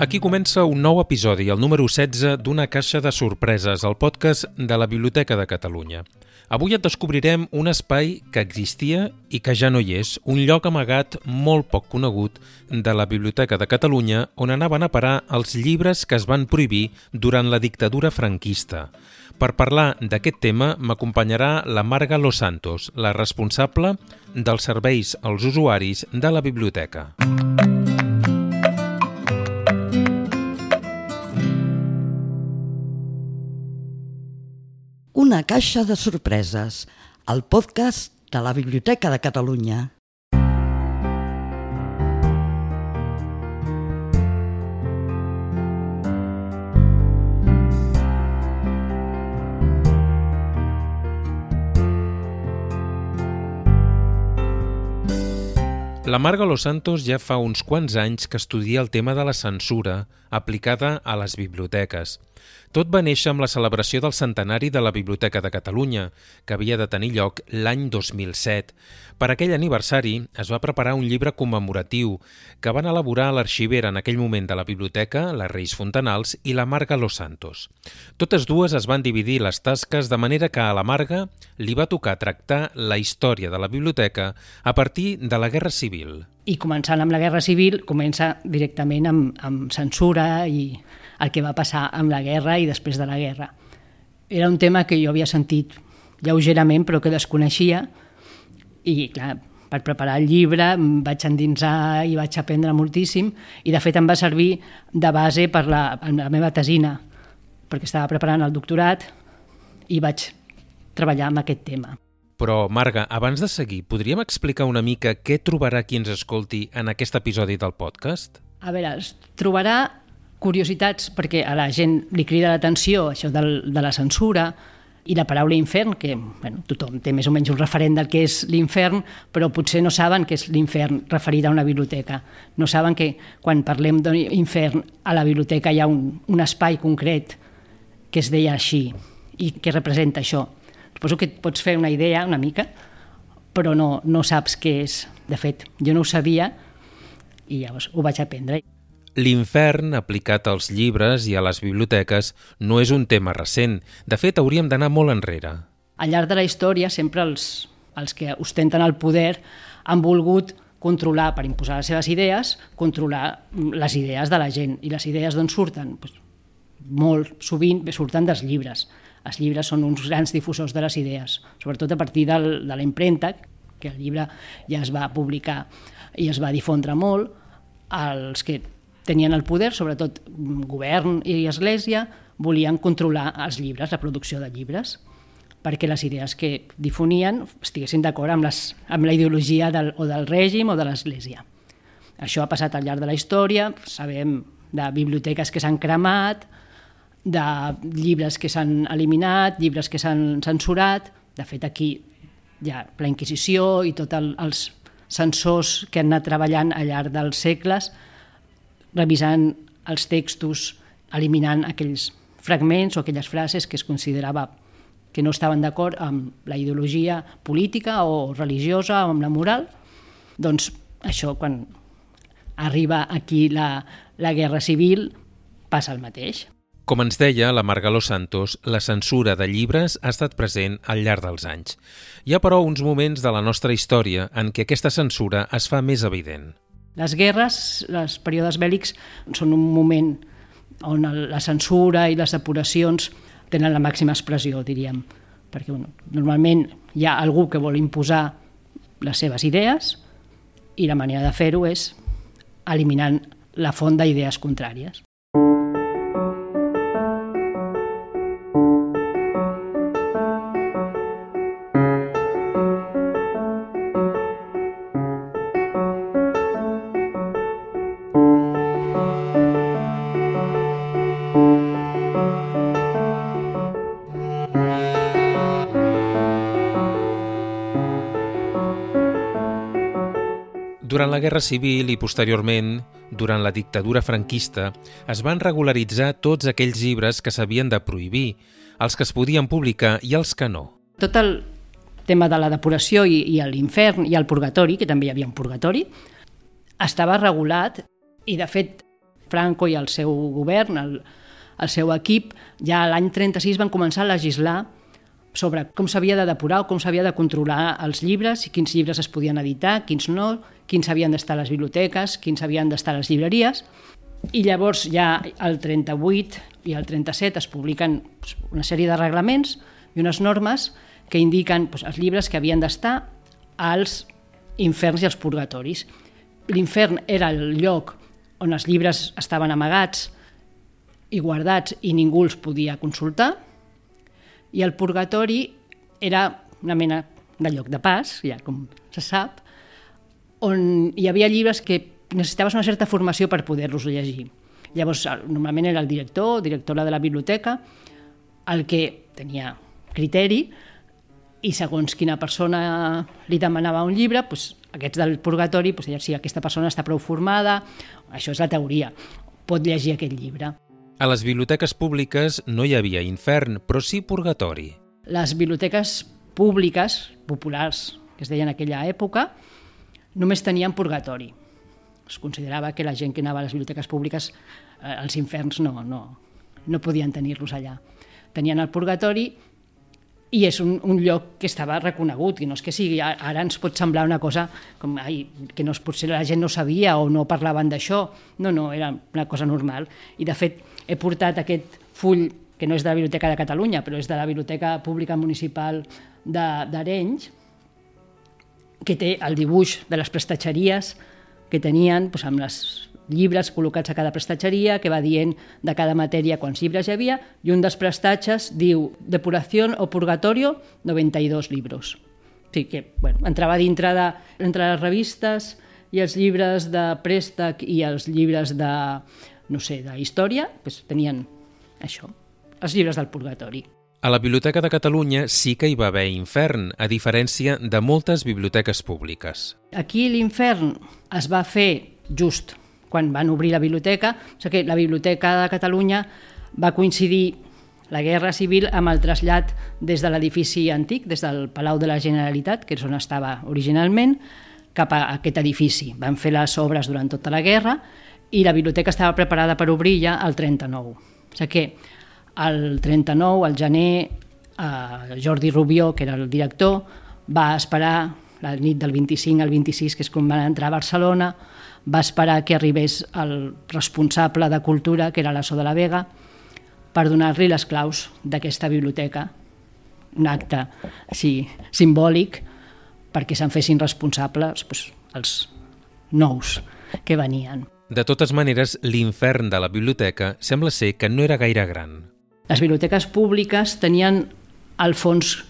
Aquí comença un nou episodi, el número 16 d'Una caixa de sorpreses, el podcast de la Biblioteca de Catalunya. Avui et descobrirem un espai que existia i que ja no hi és, un lloc amagat molt poc conegut de la Biblioteca de Catalunya on anaven a parar els llibres que es van prohibir durant la dictadura franquista. Per parlar d'aquest tema m'acompanyarà la Marga Los Santos, la responsable dels serveis als usuaris de la biblioteca. Música Una caixa de sorpreses, el podcast de la Biblioteca de Catalunya. La Marga Los Santos ja fa uns quants anys que estudia el tema de la censura aplicada a les biblioteques. Tot va néixer amb la celebració del centenari de la Biblioteca de Catalunya, que havia de tenir lloc l'any 2007. Per aquell aniversari es va preparar un llibre commemoratiu que van elaborar l'arxivera en aquell moment de la biblioteca, la Reis Fontanals i la Marga Los Santos. Totes dues es van dividir les tasques de manera que a la Marga li va tocar tractar la història de la biblioteca a partir de la Guerra Civil. I començant amb la Guerra Civil, comença directament amb, amb censura i el que va passar amb la guerra i després de la guerra. Era un tema que jo havia sentit lleugerament però que desconeixia i clar, per preparar el llibre em vaig endinsar i vaig aprendre moltíssim i de fet em va servir de base per la, la meva tesina perquè estava preparant el doctorat i vaig treballar amb aquest tema. Però, Marga, abans de seguir, podríem explicar una mica què trobarà qui ens escolti en aquest episodi del podcast? A veure, es trobarà curiositats perquè a la gent li crida l'atenció això del, de la censura i la paraula infern, que bueno, tothom té més o menys un referent del que és l'infern, però potser no saben que és l'infern referit a una biblioteca. No saben que quan parlem d'infern a la biblioteca hi ha un, un espai concret que es deia així i que representa això. Suposo que et pots fer una idea una mica, però no, no saps què és. De fet, jo no ho sabia i llavors ho vaig aprendre. L'infern aplicat als llibres i a les biblioteques no és un tema recent. De fet, hauríem d'anar molt enrere. Al llarg de la història, sempre els, els que ostenten el poder han volgut controlar, per imposar les seves idees, controlar les idees de la gent. I les idees d'on surten? Pues, molt sovint surten dels llibres. Els llibres són uns grans difusors de les idees, sobretot a partir del, de la impremta, que el llibre ja es va publicar i es va difondre molt, els que tenien el poder, sobretot govern i església, volien controlar els llibres, la producció de llibres, perquè les idees que difonien estiguessin d'acord amb, les, amb la ideologia del, o del règim o de l'església. Això ha passat al llarg de la història, sabem de biblioteques que s'han cremat, de llibres que s'han eliminat, llibres que s'han censurat, de fet aquí hi ha la Inquisició i tots el, els censors que han anat treballant al llarg dels segles revisant els textos, eliminant aquells fragments o aquelles frases que es considerava que no estaven d'acord amb la ideologia política o religiosa o amb la moral, doncs això quan arriba aquí la, la guerra civil passa el mateix. Com ens deia la Margaló Santos, la censura de llibres ha estat present al llarg dels anys. Hi ha, però, uns moments de la nostra història en què aquesta censura es fa més evident. Les guerres, els períodes bèl·lics, són un moment on la censura i les depuracions tenen la màxima expressió, diríem. Perquè bueno, normalment hi ha algú que vol imposar les seves idees i la manera de fer-ho és eliminant la font d'idees contràries. Guerra Civil i posteriorment, durant la dictadura franquista, es van regularitzar tots aquells llibres que s'havien de prohibir, els que es podien publicar i els que no. Tot el tema de la depuració i, i l'infern i el purgatori, que també hi havia un purgatori, estava regulat i, de fet, Franco i el seu govern, el, el seu equip, ja l'any 36 van començar a legislar sobre com s'havia de depurar o com s'havia de controlar els llibres, i quins llibres es podien editar, quins no, quins havien d'estar a les biblioteques, quins havien d'estar a les llibreries. I llavors ja el 38 i el 37 es publiquen una sèrie de reglaments i unes normes que indiquen doncs, els llibres que havien d'estar als inferns i als purgatoris. L'infern era el lloc on els llibres estaven amagats i guardats i ningú els podia consultar, i el purgatori era una mena de lloc de pas, ja com se sap, on hi havia llibres que necessitaves una certa formació per poder-los llegir. Llavors, normalment era el director, directora de la biblioteca, el que tenia criteri i segons quina persona li demanava un llibre, doncs, aquests del purgatori, doncs, si aquesta persona està prou formada, això és la teoria, pot llegir aquest llibre. A les biblioteques públiques no hi havia infern, però sí purgatori. Les biblioteques públiques, populars, que es deien en aquella època, només tenien purgatori. Es considerava que la gent que anava a les biblioteques públiques, eh, els inferns no, no, no podien tenir-los allà. Tenien el purgatori i és un, un lloc que estava reconegut, i no és que sigui, ara ens pot semblar una cosa com, ai, que no, potser la gent no sabia o no parlaven d'això, no, no, era una cosa normal, i de fet he portat aquest full que no és de la Biblioteca de Catalunya, però és de la Biblioteca Pública Municipal d'Arenys, que té el dibuix de les prestatgeries que tenien doncs, amb les llibres col·locats a cada prestatgeria, que va dient de cada matèria quants llibres hi havia, i un dels prestatges diu Depuració o Purgatorio, 92 llibres. O sigui que bueno, entrava dintre de, entre les revistes i els llibres de préstec i els llibres de, no sé, de història, doncs tenien això, els llibres del purgatori. A la Biblioteca de Catalunya sí que hi va haver infern, a diferència de moltes biblioteques públiques. Aquí l'infern es va fer just quan van obrir la biblioteca, o sigui que la Biblioteca de Catalunya va coincidir la Guerra Civil amb el trasllat des de l'edifici antic, des del Palau de la Generalitat, que és on estava originalment, cap a aquest edifici. Van fer les obres durant tota la guerra i la biblioteca estava preparada per obrir ja el 39. O sigui que el 39, al gener, eh, Jordi Rubió, que era el director, va esperar la nit del 25 al 26, que és quan van entrar a Barcelona, va esperar que arribés el responsable de cultura, que era l'Asso de la Vega, per donar-li les claus d'aquesta biblioteca, un acte sí, simbòlic perquè se'n fessin responsables doncs, els nous que venien. De totes maneres, l'infern de la biblioteca sembla ser que no era gaire gran. Les biblioteques públiques tenien el fons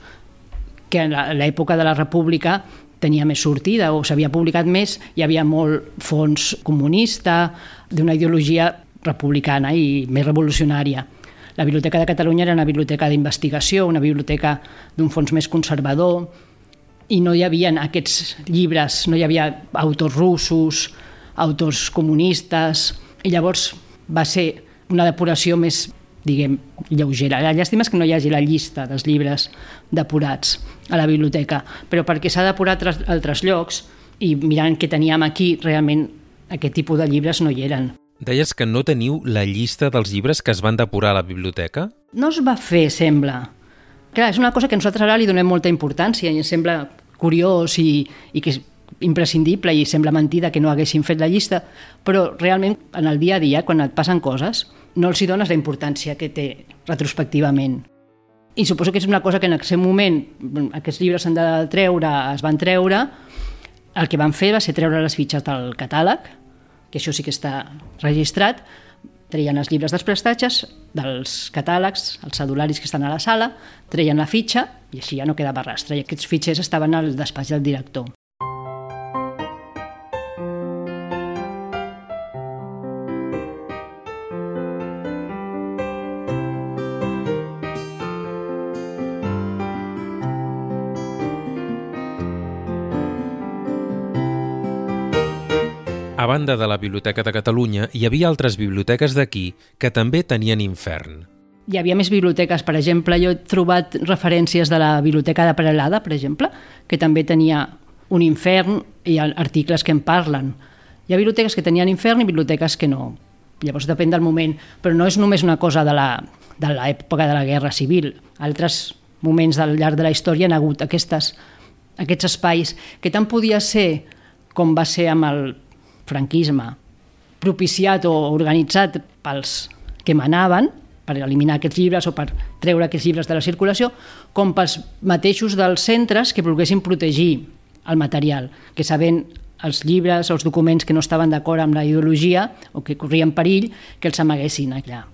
que en l'època de la República tenia més sortida o s'havia publicat més, hi havia molt fons comunista, d'una ideologia republicana i més revolucionària. La Biblioteca de Catalunya era una biblioteca d'investigació, una biblioteca d'un fons més conservador, i no hi havia aquests llibres, no hi havia autors russos, autors comunistes, i llavors va ser una depuració més diguem, lleugera. La llàstima és que no hi hagi la llista dels llibres depurats a la biblioteca, però perquè s'ha depurat a altres llocs i mirant què teníem aquí, realment aquest tipus de llibres no hi eren. Deies que no teniu la llista dels llibres que es van depurar a la biblioteca? No es va fer, sembla. Clar, és una cosa que nosaltres ara li donem molta importància i ens sembla curiós i, i que imprescindible i sembla mentida que no haguessin fet la llista, però realment en el dia a dia, quan et passen coses, no els hi dones la importància que té retrospectivament. I suposo que és una cosa que en aquest moment aquests llibres s'han de treure, es van treure, el que van fer va ser treure les fitxes del catàleg, que això sí que està registrat, treien els llibres dels prestatges, dels catàlegs, els cedularis que estan a la sala, treien la fitxa i així ja no quedava rastre. I aquests fitxers estaven al despatx del director. Banda de la Biblioteca de Catalunya, hi havia altres biblioteques d'aquí que també tenien infern. Hi havia més biblioteques, per exemple, jo he trobat referències de la Biblioteca de Perelada, per exemple, que també tenia un infern i articles que en parlen. Hi ha biblioteques que tenien infern i biblioteques que no, Llavors depèn del moment, però no és només una cosa de l'època de, de la Guerra Civil. Altres moments del llarg de la història han hagut aquestes, aquests espais que tant podia ser com va ser amb el franquisme, propiciat o organitzat pels que manaven, per eliminar aquests llibres o per treure aquests llibres de la circulació, com pels mateixos dels centres que volguessin protegir el material, que sabent els llibres o els documents que no estaven d'acord amb la ideologia o que corrien perill, que els amaguessin allà.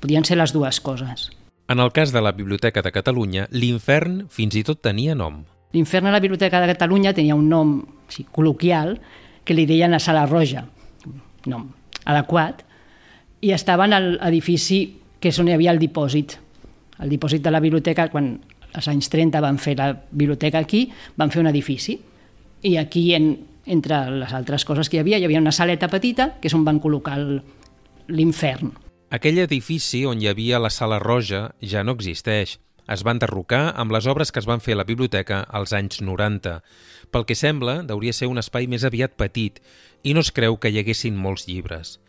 Podien ser les dues coses. En el cas de la Biblioteca de Catalunya, l'infern fins i tot tenia nom. L'infern a la Biblioteca de Catalunya tenia un nom sí, col·loquial que li deien la Sala Roja, nom adequat, i estava en l'edifici que és on hi havia el dipòsit. El dipòsit de la biblioteca, quan als anys 30 van fer la biblioteca aquí, van fer un edifici. I aquí, en, entre les altres coses que hi havia, hi havia una saleta petita, que és on van col·locar l'infern. Aquell edifici on hi havia la sala roja ja no existeix. Es va enderrocar amb les obres que es van fer a la biblioteca als anys 90. Pel que sembla, hauria ser un espai més aviat petit i no es creu que hi haguessin molts llibres.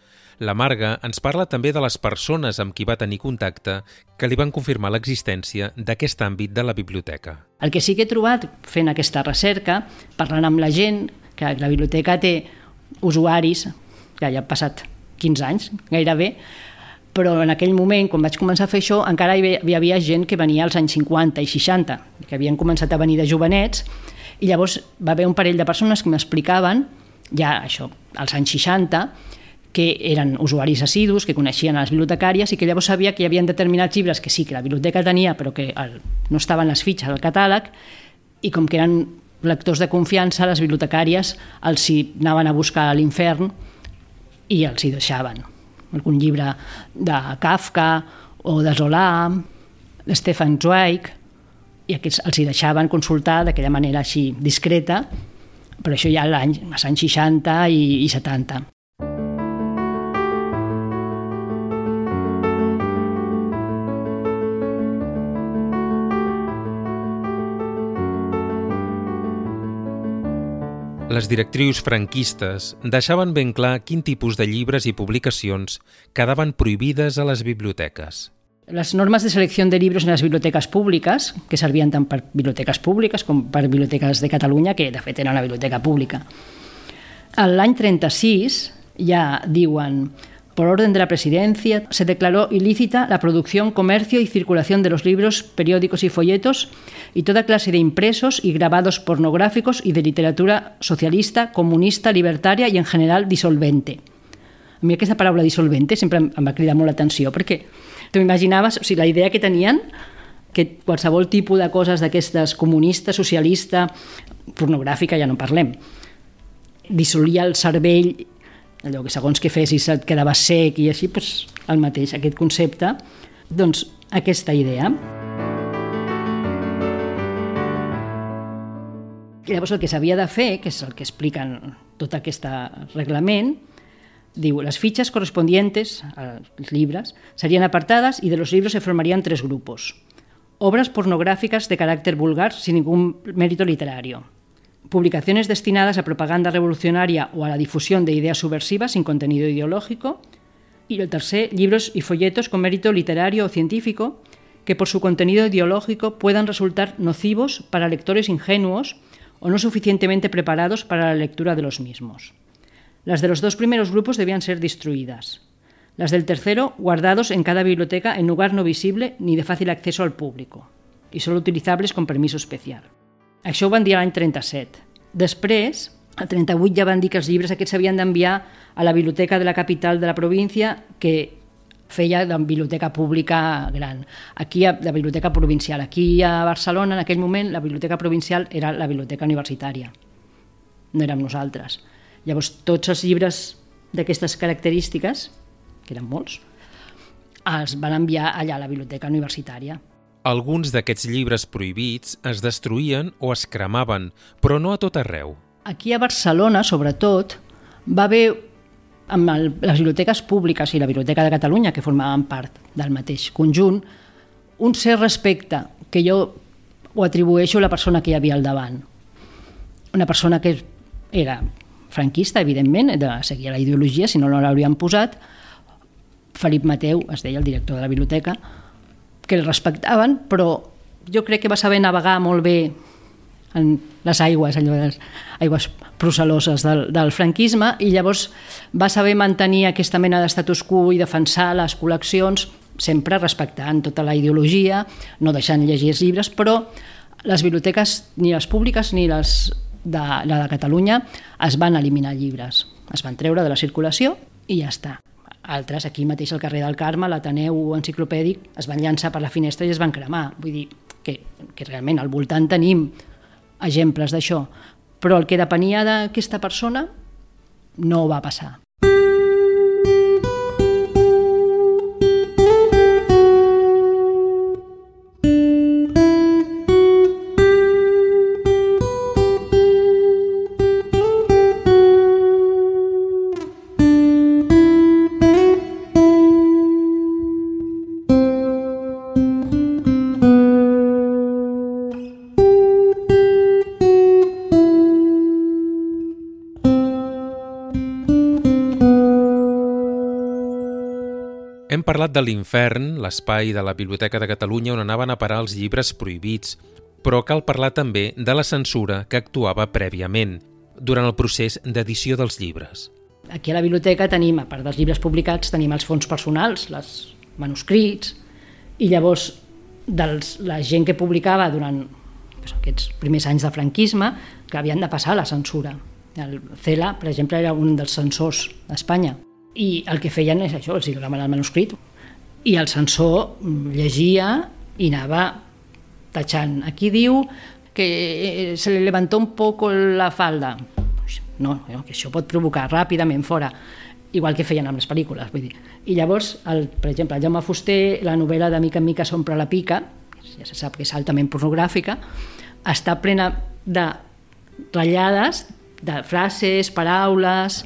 La Marga ens parla també de les persones amb qui va tenir contacte que li van confirmar l'existència d'aquest àmbit de la biblioteca. El que sí que he trobat fent aquesta recerca, parlant amb la gent, que la biblioteca té usuaris, que ja ha passat 15 anys gairebé, però en aquell moment, quan vaig començar a fer això, encara hi havia gent que venia als anys 50 i 60, que havien començat a venir de jovenets, i llavors va haver un parell de persones que m'explicaven, ja això, als anys 60, que eren usuaris assidus, que coneixien les bibliotecàries i que llavors sabia que hi havia determinats llibres que sí que la biblioteca tenia però que el, no estaven les fitxes al catàleg i com que eren lectors de confiança, les bibliotecàries els hi anaven a buscar a l'infern i els hi deixaven. Algun llibre de Kafka o de Zola, de Stefan Zweig, i aquests els hi deixaven consultar d'aquella manera així discreta, però això ja l'any, als anys 60 i, i 70. Les directrius franquistes deixaven ben clar quin tipus de llibres i publicacions quedaven prohibides a les biblioteques. Les normes de selecció de llibres en les biblioteques públiques, que servien tant per biblioteques públiques com per biblioteques de Catalunya, que de fet era una biblioteca pública. L'any 36 ja diuen Por orden de la Presidencia, se declaró ilícita la producción, comercio y circulación de los libros, periódicos y folletos y toda clase de impresos y grabados pornográficos y de literatura socialista, comunista, libertaria i en general dissolvente. A mi aquesta paraula dissolvente sempre em va cridar molt l'atenció perquè tu imaginaves, o sigui, la idea que tenien que qualsevol tipus de coses d'aquestes comunista, socialista, pornogràfica ja no parlem, dissolia el cervell allò que segons què fessis et quedava sec i així, doncs, el mateix, aquest concepte, doncs aquesta idea. I llavors el que s'havia de fer, que és el que expliquen tot aquest reglament, diu, les fitxes correspondientes als llibres serien apartadas y de los libros se formarían tres grupos. Obras pornográficas de carácter vulgar sin ningún mérito literario. Publicaciones destinadas a propaganda revolucionaria o a la difusión de ideas subversivas sin contenido ideológico. Y el tercer, libros y folletos con mérito literario o científico que por su contenido ideológico puedan resultar nocivos para lectores ingenuos o no suficientemente preparados para la lectura de los mismos. Las de los dos primeros grupos debían ser destruidas. Las del tercero, guardados en cada biblioteca en lugar no visible ni de fácil acceso al público, y solo utilizables con permiso especial. Això ho van dir l'any 37. Després, al 38 ja van dir que els llibres aquests s'havien d'enviar a la biblioteca de la capital de la província que feia de biblioteca pública gran. Aquí, la biblioteca provincial. Aquí a Barcelona, en aquell moment, la biblioteca provincial era la biblioteca universitària. No érem nosaltres. Llavors, tots els llibres d'aquestes característiques, que eren molts, els van enviar allà a la biblioteca universitària. Alguns d'aquests llibres prohibits es destruïen o es cremaven, però no a tot arreu. Aquí a Barcelona, sobretot, va haver amb el, les biblioteques públiques i la Biblioteca de Catalunya, que formaven part del mateix conjunt, un cert respecte que jo ho atribueixo a la persona que hi havia al davant. Una persona que era franquista, evidentment, de seguir la ideologia, si no, no l'haurien posat, Felip Mateu, es deia el director de la biblioteca, que el respectaven, però jo crec que va saber navegar molt bé en les aigües, allò de les aigües procel·loses del, del franquisme, i llavors va saber mantenir aquesta mena d'estatus quo i defensar les col·leccions, sempre respectant tota la ideologia, no deixant llegir els llibres, però les biblioteques, ni les públiques ni les de, la de Catalunya, es van eliminar llibres. Es van treure de la circulació i ja està. Altres, aquí mateix al carrer del Carme, l'Ateneu Enciclopèdic, es van llançar per la finestra i es van cremar. Vull dir que, que realment al voltant tenim exemples d'això, però el que depenia d'aquesta persona no va passar. Hem parlat de l'infern, l'espai de la Biblioteca de Catalunya on anaven a parar els llibres prohibits, però cal parlar també de la censura que actuava prèviament, durant el procés d'edició dels llibres. Aquí a la biblioteca tenim, a part dels llibres publicats, tenim els fons personals, els manuscrits, i llavors dels, la gent que publicava durant doncs, aquests primers anys de franquisme que havien de passar la censura. El Cela, per exemple, era un dels censors d'Espanya i el que feien és això, els donaven el manuscrit i el censor llegia i anava tachant. Aquí diu que eh, se le levantó un poco la falda. No, no, que això pot provocar ràpidament fora, igual que feien amb les pel·lícules. Vull dir. I llavors, el, per exemple, el Jaume Fuster, la novel·la de Mica en Mica s'omple la pica, ja se sap que és altament pornogràfica, està plena de ratllades, de frases, paraules,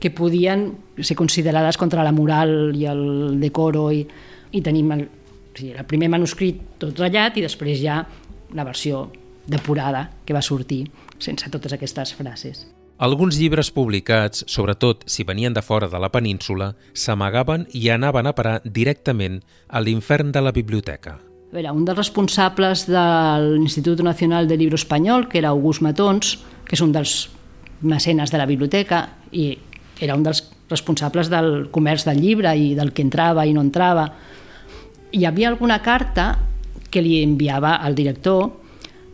que podien ser considerades contra la moral i el decoro i, i tenim el, o sigui, el primer manuscrit tot ratllat i després ja la versió depurada que va sortir sense totes aquestes frases. Alguns llibres publicats, sobretot si venien de fora de la península, s'amagaven i anaven a parar directament a l'infern de la biblioteca. A veure, un dels responsables de l'Institut Nacional de Libro Espanyol, que era August Matons, que és un dels mecenes de la biblioteca i era un dels responsables del comerç del llibre i del que entrava i no entrava. Hi havia alguna carta que li enviava al director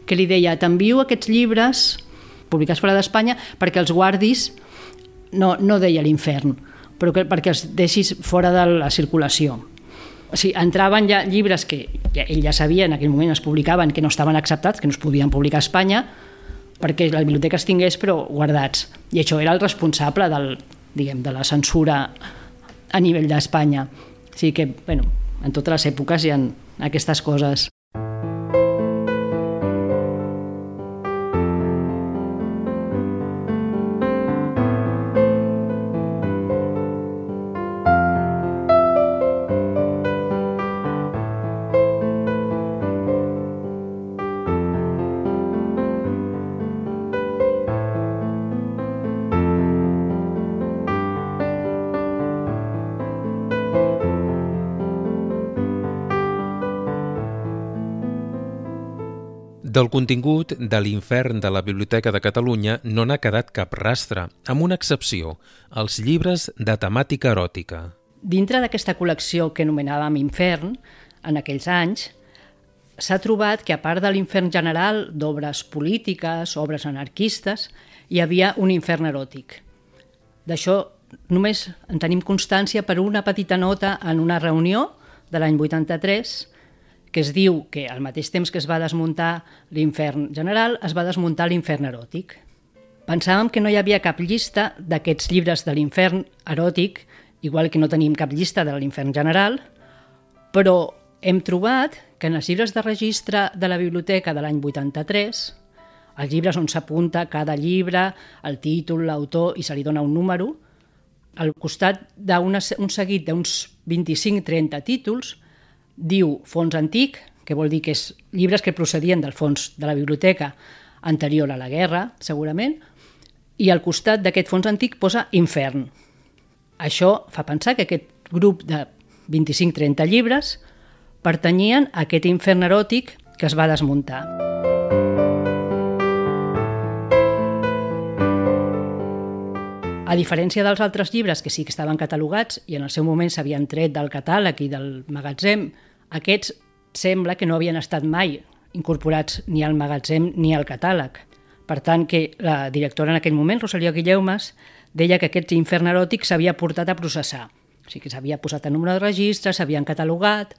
que li deia t'envio aquests llibres publicats fora d'Espanya perquè els guardis, no, no deia l'infern, però que, perquè els deixis fora de la circulació. O sigui, entraven ja llibres que ja, ell ja sabia en aquell moment es publicaven que no estaven acceptats, que no es podien publicar a Espanya, perquè la biblioteca es tingués però guardats. I això era el responsable del, diguem, de la censura a nivell d'Espanya. O sigui que, bueno, en totes les èpoques hi ha aquestes coses. Del contingut de l'infern de la Biblioteca de Catalunya no n'ha quedat cap rastre, amb una excepció, els llibres de temàtica eròtica. Dintre d'aquesta col·lecció que anomenàvem Infern, en aquells anys, s'ha trobat que a part de l'infern general d'obres polítiques, obres anarquistes, hi havia un infern eròtic. D'això només en tenim constància per una petita nota en una reunió de l'any 83 que es diu que al mateix temps que es va desmuntar l'infern general, es va desmuntar l'infern eròtic. Pensàvem que no hi havia cap llista d'aquests llibres de l'infern eròtic, igual que no tenim cap llista de l'infern general, però hem trobat que en els llibres de registre de la biblioteca de l'any 83, els llibres on s'apunta cada llibre, el títol, l'autor i se li dona un número, al costat d'un seguit d'uns 25-30 títols, diu fons antic, que vol dir que és llibres que procedien del fons de la biblioteca anterior a la guerra, segurament, i al costat d'aquest fons antic posa infern. Això fa pensar que aquest grup de 25-30 llibres pertanyien a aquest infern eròtic que es va desmuntar. A diferència dels altres llibres que sí que estaven catalogats i en el seu moment s'havien tret del catàleg i del magatzem, aquests sembla que no havien estat mai incorporats ni al magatzem ni al catàleg. Per tant, que la directora en aquell moment, Rosalia Guilleumes, deia que aquest infern eròtic s'havia portat a processar. O sigui que s'havia posat en número de registres, s'havien catalogat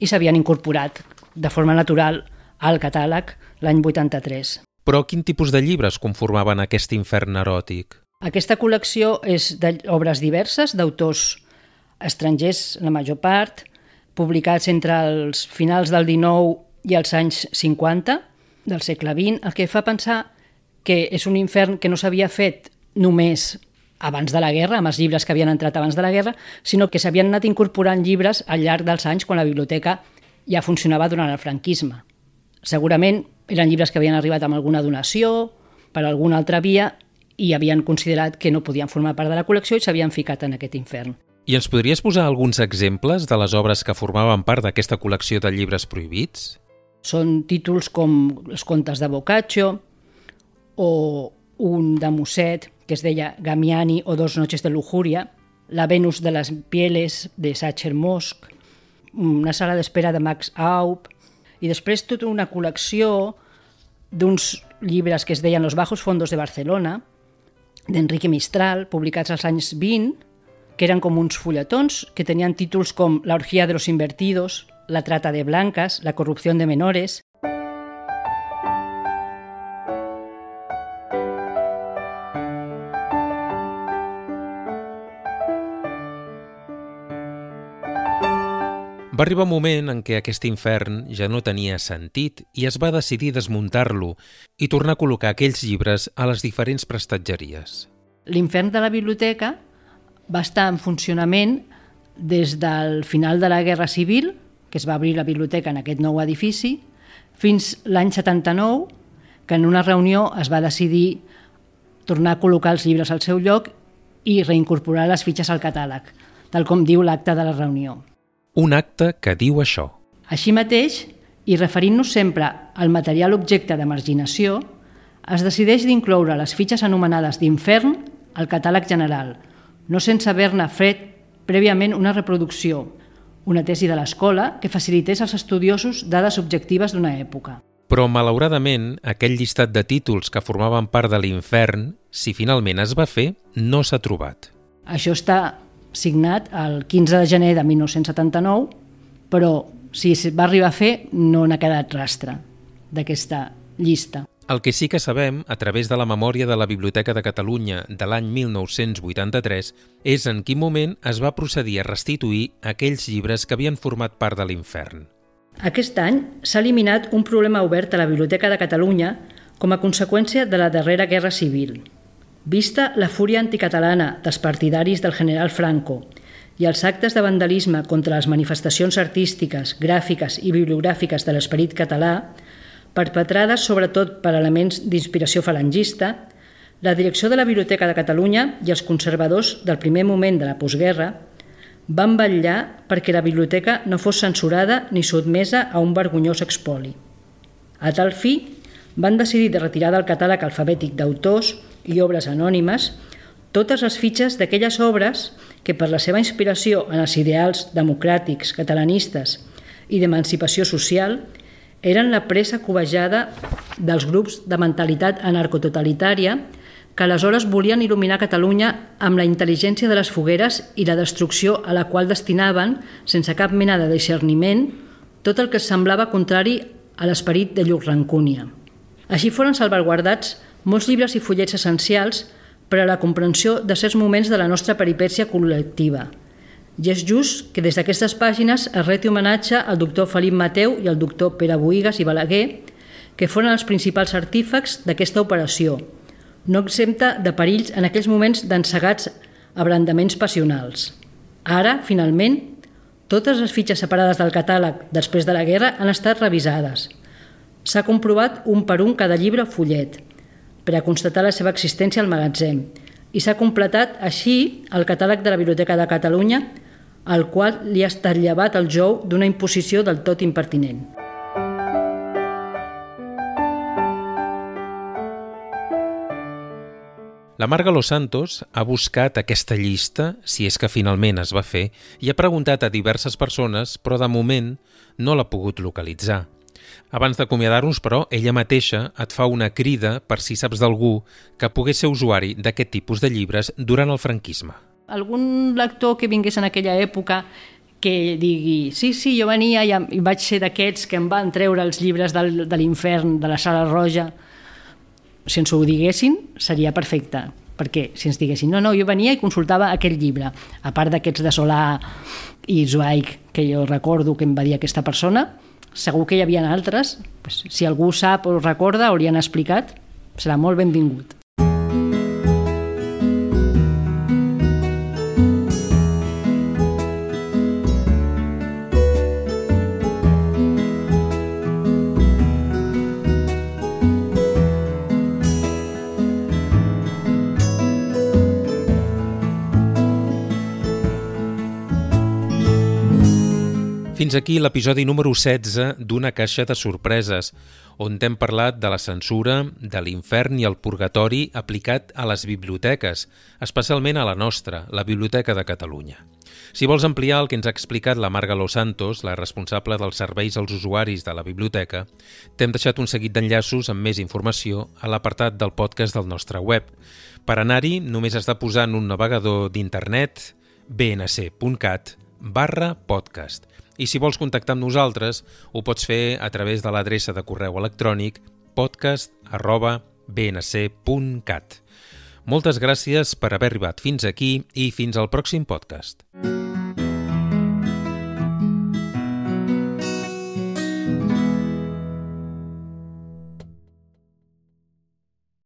i s'havien incorporat de forma natural al catàleg l'any 83. Però quin tipus de llibres conformaven aquest infern eròtic? Aquesta col·lecció és d'obres diverses, d'autors estrangers, la major part, publicats entre els finals del 19 i els anys 50 del segle XX, el que fa pensar que és un infern que no s'havia fet només abans de la guerra, amb els llibres que havien entrat abans de la guerra, sinó que s'havien anat incorporant llibres al llarg dels anys quan la biblioteca ja funcionava durant el franquisme. Segurament eren llibres que havien arribat amb alguna donació, per alguna altra via, i havien considerat que no podien formar part de la col·lecció i s'havien ficat en aquest infern. I ens podries posar alguns exemples de les obres que formaven part d'aquesta col·lecció de llibres prohibits? Són títols com Els contes de Boccaccio o un de Musset que es deia Gamiani o Dos noches de lujuria, La Venus de les pieles de Sacher Mosk, una sala d'espera de Max Aup, i després tota una col·lecció d'uns llibres que es deien Los bajos fondos de Barcelona, d'Enrique Mistral, publicats als anys 20, que eren com uns fulletons que tenien títols com La orgía de los invertidos, La trata de blancas, La corrupción de menores, Va arribar un moment en què aquest infern ja no tenia sentit i es va decidir desmuntar-lo i tornar a col·locar aquells llibres a les diferents prestatgeries. L'infern de la biblioteca va estar en funcionament des del final de la Guerra Civil, que es va obrir la biblioteca en aquest nou edifici, fins l'any 79, que en una reunió es va decidir tornar a col·locar els llibres al seu lloc i reincorporar les fitxes al catàleg, tal com diu l'acte de la reunió un acte que diu això. Així mateix, i referint-nos sempre al material objecte de marginació, es decideix d'incloure les fitxes anomenades d'infern al catàleg general, no sense haver-ne fet prèviament una reproducció, una tesi de l'escola que facilités als estudiosos dades objectives d'una època. Però, malauradament, aquell llistat de títols que formaven part de l'infern, si finalment es va fer, no s'ha trobat. Això està signat el 15 de gener de 1979, però si es va arribar a fer no n'ha quedat rastre d'aquesta llista. El que sí que sabem, a través de la memòria de la Biblioteca de Catalunya de l'any 1983, és en quin moment es va procedir a restituir aquells llibres que havien format part de l'infern. Aquest any s'ha eliminat un problema obert a la Biblioteca de Catalunya com a conseqüència de la darrera Guerra Civil, Vista la fúria anticatalana dels partidaris del general Franco i els actes de vandalisme contra les manifestacions artístiques, gràfiques i bibliogràfiques de l'esperit català, perpetrades sobretot per elements d'inspiració falangista, la direcció de la Biblioteca de Catalunya i els conservadors del primer moment de la postguerra van vetllar perquè la biblioteca no fos censurada ni sotmesa a un vergonyós expoli. A tal fi, van decidir de retirar del catàleg alfabètic d'autors i obres anònimes totes les fitxes d'aquelles obres que per la seva inspiració en els ideals democràtics, catalanistes i d'emancipació social eren la pressa covejada dels grups de mentalitat anarcototalitària que aleshores volien il·luminar Catalunya amb la intel·ligència de les fogueres i la destrucció a la qual destinaven, sense cap mena de discerniment, tot el que semblava contrari a l'esperit de llur rancúnia. Així foren salvaguardats molts llibres i fullets essencials per a la comprensió de certs moments de la nostra peripècia col·lectiva. I és just que des d'aquestes pàgines es reti homenatge al doctor Felip Mateu i al doctor Pere Boigas i Balaguer, que foren els principals artífecs d'aquesta operació, no exempta de perills en aquells moments d'ensegats abrandaments passionals. Ara, finalment, totes les fitxes separades del catàleg després de la guerra han estat revisades. S'ha comprovat un per un cada llibre o fullet, per a constatar la seva existència al magatzem i s'ha completat així el catàleg de la Biblioteca de Catalunya al qual li ha estat llevat el jou d'una imposició del tot impertinent. La Marga Los Santos ha buscat aquesta llista, si és que finalment es va fer, i ha preguntat a diverses persones, però de moment no l'ha pogut localitzar. Abans d'acomiadar-nos, però, ella mateixa et fa una crida per si saps d'algú que pogués ser usuari d'aquest tipus de llibres durant el franquisme. Algun lector que vingués en aquella època que digui, sí, sí, jo venia i, vaig ser d'aquests que em van treure els llibres del, de l'infern, de la sala roja, si ens ho diguessin, seria perfecte perquè si ens diguessin, no, no, jo venia i consultava aquest llibre, a part d'aquests de Solà i Zweig, que jo recordo que em va dir aquesta persona, segur que hi havia altres, si algú sap o recorda o li han explicat, serà molt benvingut. Fins aquí l'episodi número 16 d'Una caixa de sorpreses, on t'hem parlat de la censura, de l'infern i el purgatori aplicat a les biblioteques, especialment a la nostra, la Biblioteca de Catalunya. Si vols ampliar el que ens ha explicat la Marga Los Santos, la responsable dels serveis als usuaris de la biblioteca, t'hem deixat un seguit d'enllaços amb més informació a l'apartat del podcast del nostre web. Per anar-hi, només has de posar en un navegador d'internet bnc.cat barra podcast i si vols contactar amb nosaltres, ho pots fer a través de l'adreça de correu electrònic podcast arroba bnc.cat. Moltes gràcies per haver arribat fins aquí i fins al pròxim podcast.